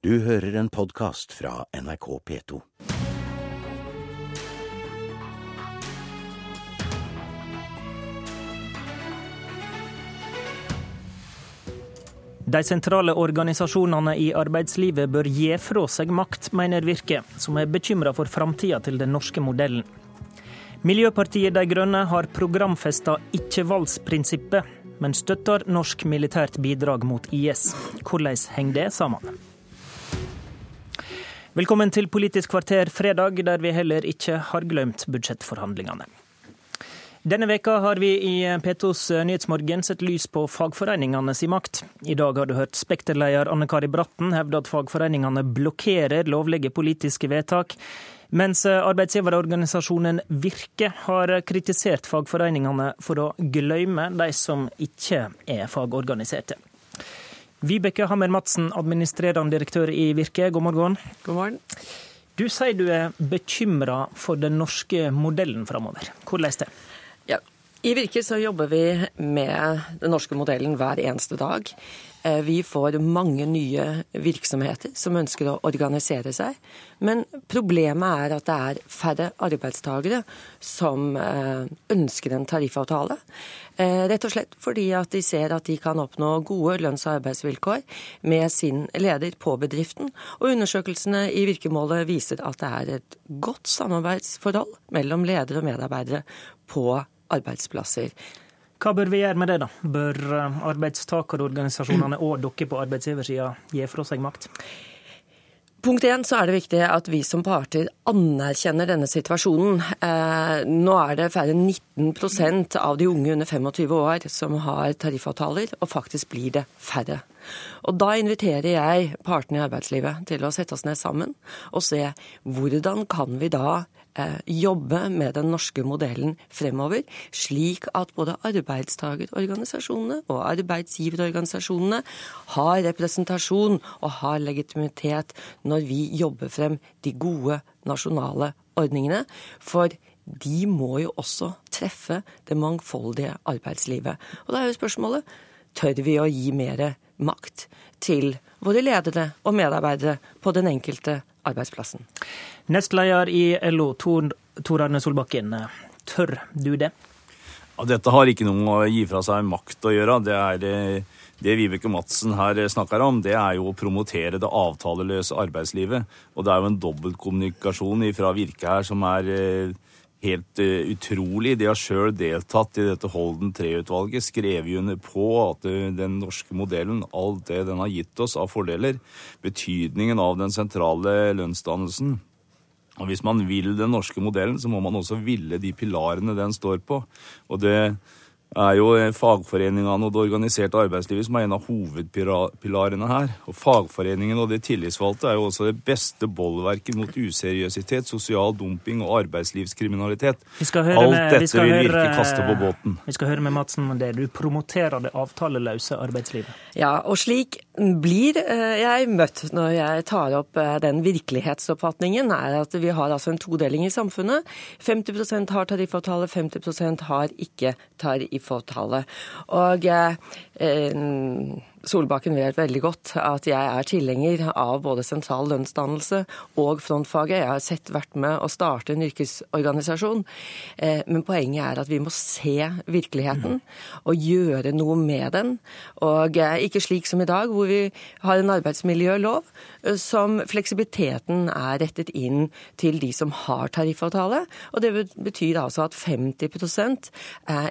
Du hører en podkast fra NRK P2. De sentrale organisasjonene i arbeidslivet bør gi fra seg makt, mener Virke, som er bekymra for framtida til den norske modellen. Miljøpartiet De Grønne har programfesta ikke-valgsprinsippet, men støtter norsk militært bidrag mot IS. Hvordan henger det sammen? Velkommen til Politisk kvarter fredag, der vi heller ikke har glemt budsjettforhandlingene. Denne veka har vi i P2s Nyhetsmorgen sett lys på fagforeningene sin makt. I dag har du hørt Spekter-leder Anne Kari Bratten hevde at fagforeningene blokkerer lovlige politiske vedtak, mens arbeidsgiverorganisasjonen Virke har kritisert fagforeningene for å glemme de som ikke er fagorganiserte. Vibeke Hammer-Madsen, administrerende direktør i Virke, god morgen. God morgen. Du sier du er bekymra for den norske modellen framover. Hvordan det? I Virke så jobber vi med den norske modellen hver eneste dag. Vi får mange nye virksomheter som ønsker å organisere seg. Men problemet er at det er færre arbeidstakere som ønsker en tariffavtale. Rett og slett fordi at de ser at de kan oppnå gode lønns- og arbeidsvilkår med sin leder på bedriften. Og undersøkelsene i virkemålet viser at det er et godt samarbeidsforhold mellom ledere og medarbeidere på arbeidsplasser. Hva bør vi gjøre med det, da? Bør arbeidstakerorganisasjonene og dere på arbeidsgiversida gi fra seg makt? Punkt én så er det viktig at vi som parter anerkjenner denne situasjonen. Eh, nå er det færre enn 19% av de unge under 25 år som har tariffavtaler, og faktisk blir det færre. Og Da inviterer jeg partene i arbeidslivet til å sette oss ned sammen og se hvordan kan vi da jobbe med den norske modellen fremover, slik at både arbeidstakerorganisasjonene og arbeidsgiverorganisasjonene har representasjon og har legitimitet når vi jobber frem de gode nasjonale ordningene. For de må jo også treffe det mangfoldige arbeidslivet. Og da er jo spørsmålet tør vi å gi mer makt til våre ledere og medarbeidere på den enkelte arbeidsplassen. Nestleder i LO, Tor, Tor Arne Solbakken. Tør du det? Ja, dette har ikke noe med å gi fra seg makt å gjøre. Det er det Vibeke Madsen her snakker om, det er jo å promotere det avtaleløse arbeidslivet. Og det er jo en dobbeltkommunikasjon fra Virke her som er helt uh, utrolig. De har sjøl deltatt i dette Holden III-utvalget, skrevet under på at uh, den norske modellen, alt det den har gitt oss av fordeler, betydningen av den sentrale lønnsdannelsen. Og Hvis man vil den norske modellen, så må man også ville de pilarene den står på. Og det er jo fagforeningene og det organiserte arbeidslivet som er en av hovedpilarene her. Og fagforeningen og de tillitsvalgte er jo også det beste bollverket mot useriøsitet, sosial dumping og arbeidslivskriminalitet. Alt med, dette vil virke kaste på båten. Vi skal høre med Madsen om det. Du promoterer det avtaleløse arbeidslivet. Ja, og slik blir jeg møtt når jeg tar opp den virkelighetsoppfatningen, er at vi har altså en todeling i samfunnet. 50% har tariffavtale, 50% har ikke tariffavtale. Og eh, Solbakken vet veldig godt at jeg er tilhenger av både sentral lønnsdannelse og frontfaget. Jeg har sett vært med å starte en yrkesorganisasjon. Men poenget er at vi må se virkeligheten og gjøre noe med den. Og ikke slik som i dag, hvor vi har en arbeidsmiljølov som fleksibiliteten er rettet inn til de som har tariffavtale. Og det betyr altså at 50%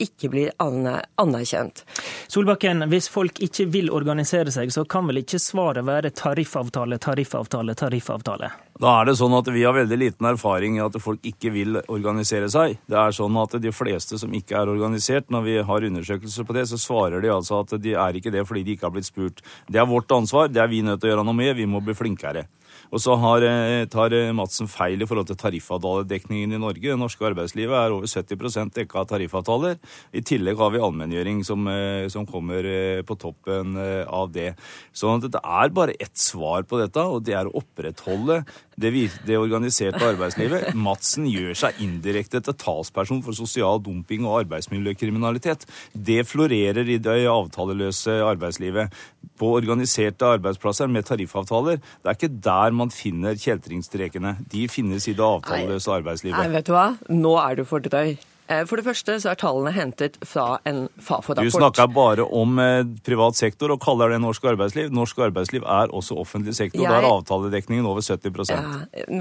ikke blir anerkjent. Solbakken, hvis folk ikke vil organisere seg, så kan vel ikke svaret være tariffavtale, tariffavtale, tariffavtale? Da er det sånn at Vi har veldig liten erfaring i at folk ikke vil organisere seg. Det er sånn at De fleste som ikke er organisert, når vi har undersøkelser på det, så svarer de altså at de er ikke det fordi de ikke har blitt spurt. Det er vårt ansvar, det er vi nødt til å gjøre noe med, vi må bli flinkere. Og så har, eh, tar eh, Madsen feil i forhold til tariffavtaledekningen i Norge. Det norske arbeidslivet er over 70% dekka av tariffavtaler. I tillegg har vi allmenngjøring som, eh, som kommer på toppen av det. Så det er bare ett svar på dette, og det er å opprettholde det, det organiserte arbeidslivet. Madsen gjør seg indirekte til talsperson for sosial dumping og arbeidsmiljøkriminalitet. Det florerer i det avtaleløse arbeidslivet. På organiserte arbeidsplasser med tariffavtaler, det er ikke der man finner kjeltringstrekene. De finnes i det avtaleløse arbeidslivet. Nei, vet du hva? Nå er du for drøy. Eh, for det første så er tallene hentet fra en Fafo-rapport. Du snakker bare om eh, privat sektor og kaller det norsk arbeidsliv. Norsk arbeidsliv er også offentlig sektor. Jeg... da er avtaledekningen over 70 ja,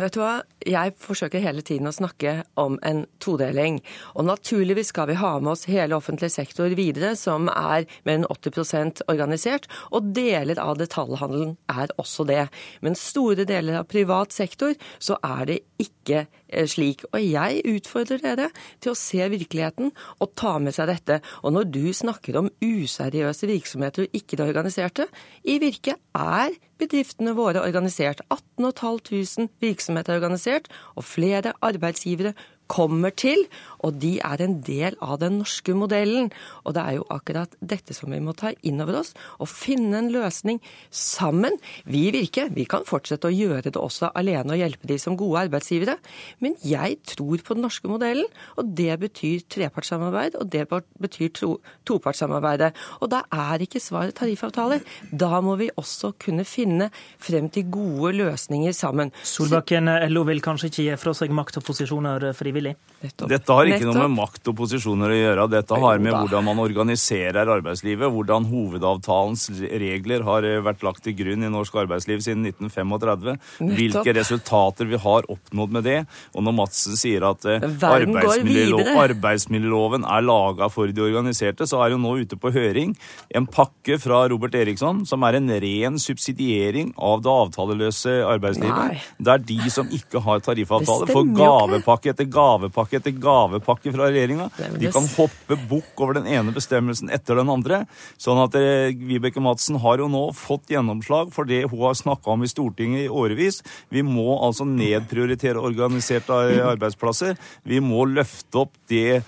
Vet du hva? Jeg forsøker hele tiden å snakke om en todeling. Og naturligvis skal vi ha med oss hele offentlig sektor videre, som er mer enn 80% organisert. Og deler av detaljhandelen er også det. Men store deler av privat sektor så er det ikke Eh, slik. Og jeg utfordrer dere til å se virkeligheten og ta med seg dette. Og når du snakker om useriøse virksomheter og ikke det organiserte, i Virke er bedriftene våre organisert. 18 500 virksomheter er organisert, og flere arbeidsgivere kommer til, og de er en del av den norske modellen. Og det er jo akkurat dette som vi må ta inn over oss, og finne en løsning sammen. Vi i Virke vi kan fortsette å gjøre det også alene og hjelpe de som gode arbeidsgivere, men jeg tror på den norske modellen, og det betyr trepartssamarbeid, og det betyr to, topartssamarbeidet. Og da er ikke svaret tariffavtaler. Da må vi også kunne finne frem til gode løsninger sammen. Solbakken, LO vil kanskje ikke gi fra seg makt og posisjoner frivillig? Frivillig. Nettopp. Dette har ikke Nettopp. noe med makt og posisjoner å gjøre. Dette har med hvordan man organiserer arbeidslivet, hvordan hovedavtalens regler har eh, vært lagt til grunn i norsk arbeidsliv siden 1935. Nettopp. Hvilke resultater vi har oppnådd med det. Og når Madsen sier at eh, arbeidsmiljølov, arbeidsmiljøloven er laga for de organiserte, så er jo nå ute på høring en pakke fra Robert Eriksson som er en ren subsidiering av det avtaleløse arbeidslivet. Nei. er de som ikke har tariffavtale, får gavepakke etter gavepakke gavepakke etter gavepakke fra regjeringa. De kan hoppe bukk over den ene bestemmelsen etter den andre. Sånn at eh, Vibeke Madsen har jo nå fått gjennomslag for det hun har snakka om i Stortinget i årevis. Vi må altså nedprioritere organiserte arbeidsplasser. Vi må løfte opp det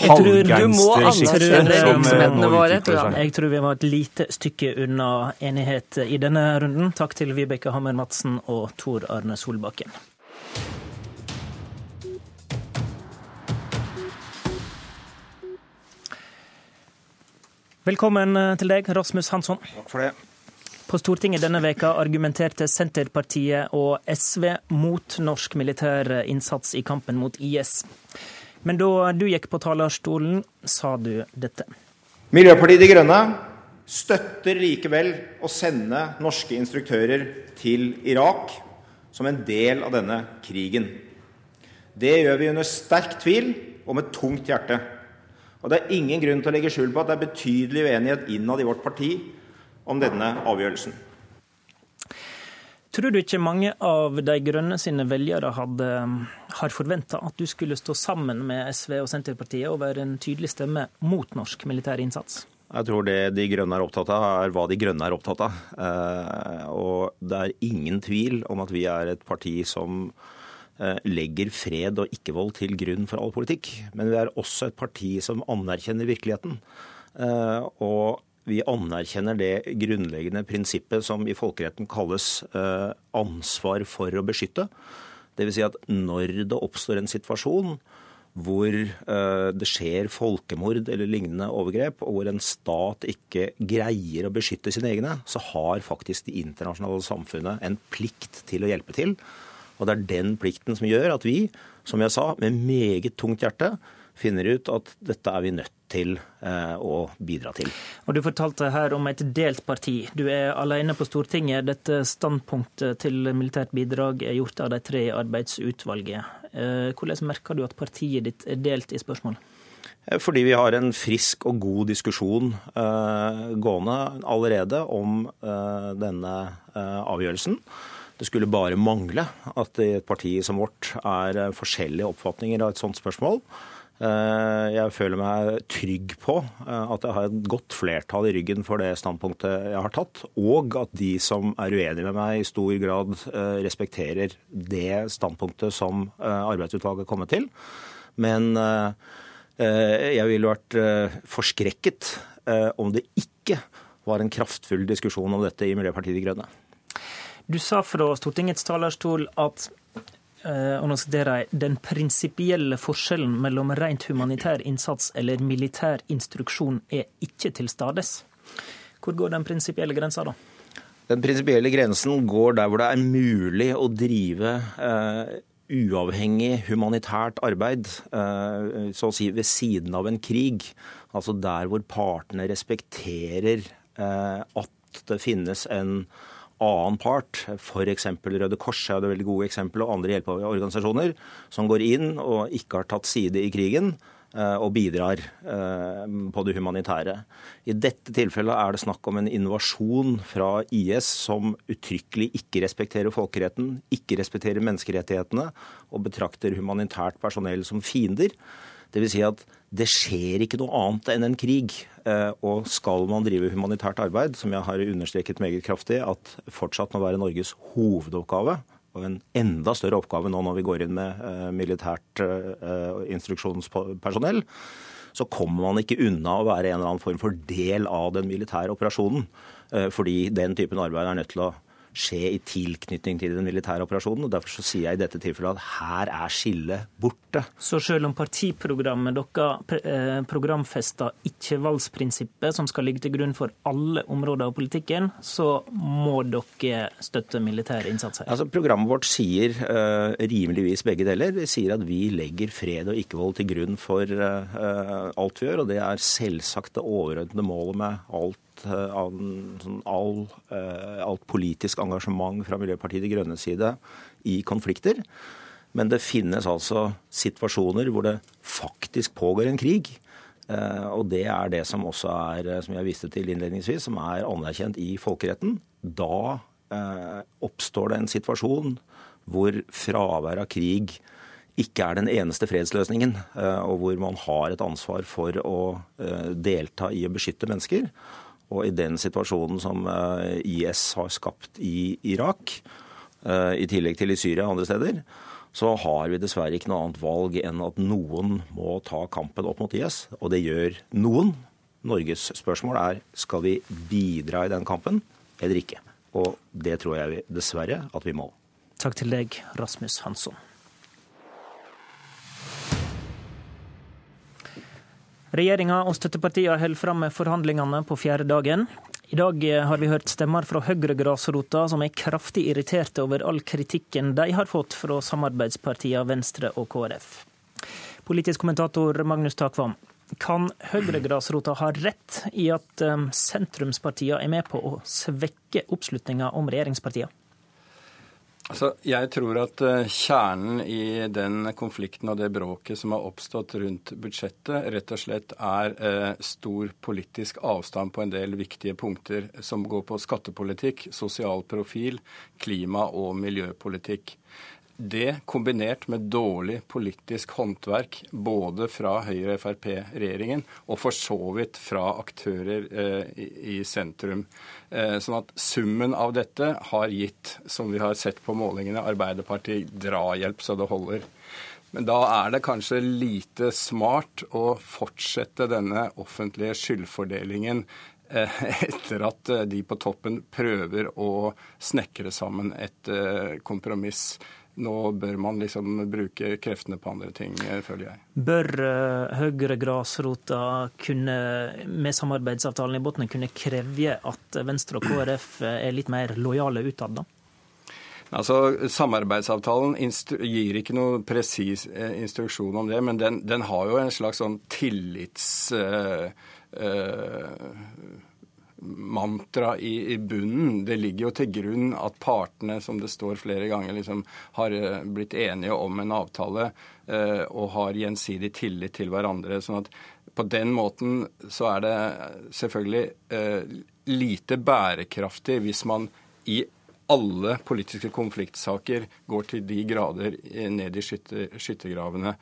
halvgangstersjiktet som nå utvikler seg. Jeg tror vi var et lite stykke unna enighet i denne runden. Takk til Vibeke Hammer Madsen og Tor Arne Solbakken. Velkommen eh, til deg, Rasmus Hansson. Takk for det. På Stortinget denne veka argumenterte Senterpartiet og SV mot norsk militær innsats i kampen mot IS. Men da du gikk på talerstolen, sa du dette. Miljøpartiet De Grønne støtter likevel å sende norske instruktører til Irak som en del av denne krigen. Det gjør vi under sterk tvil og med tungt hjerte. Og det er ingen grunn til å legge skjul på at det er betydelig uenighet innad i vårt parti om denne avgjørelsen. Tror du ikke mange av De grønne sine velgere hadde, har forventa at du skulle stå sammen med SV og Senterpartiet og være en tydelig stemme mot norsk militær innsats? Jeg tror det De grønne er opptatt av, er hva De grønne er opptatt av. Eh, og det er ingen tvil om at vi er et parti som legger fred og ikke-vold til grunn for all politikk. Men vi er også et parti som anerkjenner virkeligheten. Eh, og vi anerkjenner det grunnleggende prinsippet som i folkeretten kalles eh, ansvar for å beskytte. Dvs. Si at når det oppstår en situasjon hvor det skjer folkemord eller lignende overgrep, og hvor en stat ikke greier å beskytte sine egne, så har faktisk det internasjonale samfunnet en plikt til å hjelpe til. Og det er den plikten som gjør at vi, som jeg sa, med meget tungt hjerte finner ut at dette er vi nødt til eh, å bidra til. Og Du fortalte her om et delt parti. Du er alene på Stortinget. Dette standpunktet til militært bidrag er gjort av de tre i arbeidsutvalget. Eh, hvordan merker du at partiet ditt er delt i spørsmålet? Eh, fordi vi har en frisk og god diskusjon gående allerede om denne avgjørelsen. Det skulle bare mangle at i et parti som vårt er forskjellige oppfatninger av et sånt spørsmål. Eh, jeg føler meg trygg på eh, at jeg har et godt flertall i ryggen for det standpunktet jeg har tatt, og at de som er uenige med meg, i stor grad respekterer det standpunktet som arbeidsutvalget er kommet til. Men jeg ville vært forskrekket om det ikke var en kraftfull diskusjon om dette i Miljøpartiet De Grønne. Du sa fra Stortingets talerstol at eh, og nå jeg, den prinsipielle forskjellen mellom rent humanitær innsats eller militær instruksjon er ikke til stades. Hvor går den prinsipielle grensa, da? Den prinsipielle grensen går der hvor det er mulig å drive eh, uavhengig humanitært arbeid, eh, så å si ved siden av en krig. Altså der hvor partene respekterer Eh, at det finnes en annen part, f.eks. Røde Kors er det veldig gode eksempel, og andre hjelpeorganisasjoner, som går inn og ikke har tatt side i krigen eh, og bidrar eh, på det humanitære. I dette tilfellet er det snakk om en invasjon fra IS som uttrykkelig ikke respekterer folkeretten, ikke respekterer menneskerettighetene og betrakter humanitært personell som fiender. Dvs. Si at det skjer ikke noe annet enn en krig. Eh, og skal man drive humanitært arbeid, som jeg har understreket meget kraftig at fortsatt må være Norges hovedoppgave, og en enda større oppgave nå når vi går inn med eh, militært eh, instruksjonspersonell, så kommer man ikke unna å være en eller annen form for del av den militære operasjonen. Fordi den typen arbeid er nødt til å skje i tilknytning til den militære operasjonen. og Derfor så sier jeg i dette tilfellet at her er skillet borte. Så selv om partiprogrammet dere programfesta programfester ikke-valgsprinsippet, som skal ligge til grunn for alle områder av politikken, så må dere støtte militær innsats her? Altså, Programmet vårt sier uh, rimeligvis begge deler. Det sier at vi legger fred og ikke-vold til grunn for uh, alt vi gjør, og det er selvsagt det overordnede målet med alt Eh, av sånn all, eh, alt politisk engasjement fra Miljøpartiet De Grønnes side i konflikter. Men det finnes altså situasjoner hvor det faktisk pågår en krig. Eh, og det er det som også er, som jeg viste til innledningsvis, som er anerkjent i folkeretten. Da oppstår det en situasjon hvor fravær av krig ikke er den eneste fredsløsningen, og hvor man har et ansvar for å delta i å beskytte mennesker. Og i den situasjonen som eh, IS har skapt i Irak, eh, i tillegg til i Syria og andre steder, så har vi dessverre ikke noe annet valg enn at noen må ta kampen opp mot IS. Og det gjør noen. Norges spørsmål er skal vi bidra i den kampen eller ikke. Og det tror jeg dessverre at vi må. Takk til deg, Rasmus Hansson. Regjeringa og støttepartiene holder fram med forhandlingene på fjerde dagen. I dag har vi hørt stemmer fra Høyre-grasrota som er kraftig irriterte over all kritikken de har fått fra samarbeidspartiene Venstre og KrF. Politisk kommentator Magnus Takvam, kan Høyre-grasrota ha rett i at um, sentrumspartiene er med på å svekke oppslutninga om regjeringspartiene? Altså, jeg tror at eh, kjernen i den konflikten og det bråket som har oppstått rundt budsjettet, rett og slett er eh, stor politisk avstand på en del viktige punkter som går på skattepolitikk, sosial profil, klima- og miljøpolitikk. Det kombinert med dårlig politisk håndverk både fra Høyre-Frp-regjeringen og for så vidt fra aktører eh, i, i, sentrum. Eh, sånn at summen av dette har gitt, som vi har sett på målingene, Arbeiderpartiet drahjelp så det holder. Men da er det kanskje lite smart å fortsette denne offentlige skyldfordelingen eh, etter at eh, de på toppen prøver å snekre sammen et eh, kompromiss nå bør man liksom bruke kreftene på andre ting, eh, føler jeg. Bør eh, Høyre grasrota kunne, med samarbeidsavtalen i bunnen, kunne kreve at Venstre og KrF er litt mer lojale utad, da? Altså, Samarbeidsavtalen gir ikke noe presis eh, instruksjon om det, men den, den har jo en slags sånn tillits... Uh, uh, mantra i, i, bunnen. Det ligger jo til grunn at partene, som det står flere ganger, liksom, har eh, blitt enige om en avtale eh, og har gjensidig tillit til hverandre. sånn at på den måten så er det selvfølgelig eh, lite bærekraftig hvis man i alle politiske konfliktsaker går til de grader ned i skytter, skyttergravene.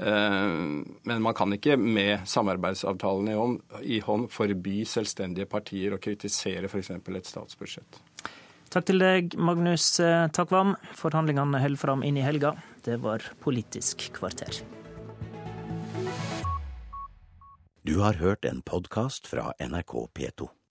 Men man kan ikke med samarbeidsavtalen i hånd, i hånd forby selvstendige partier å kritisere f.eks. et statsbudsjett. Takk til deg, Magnus Takvam. Forhandlingene holder fram inn i helga. Det var Politisk kvarter. Du har hørt en podkast fra NRK P2.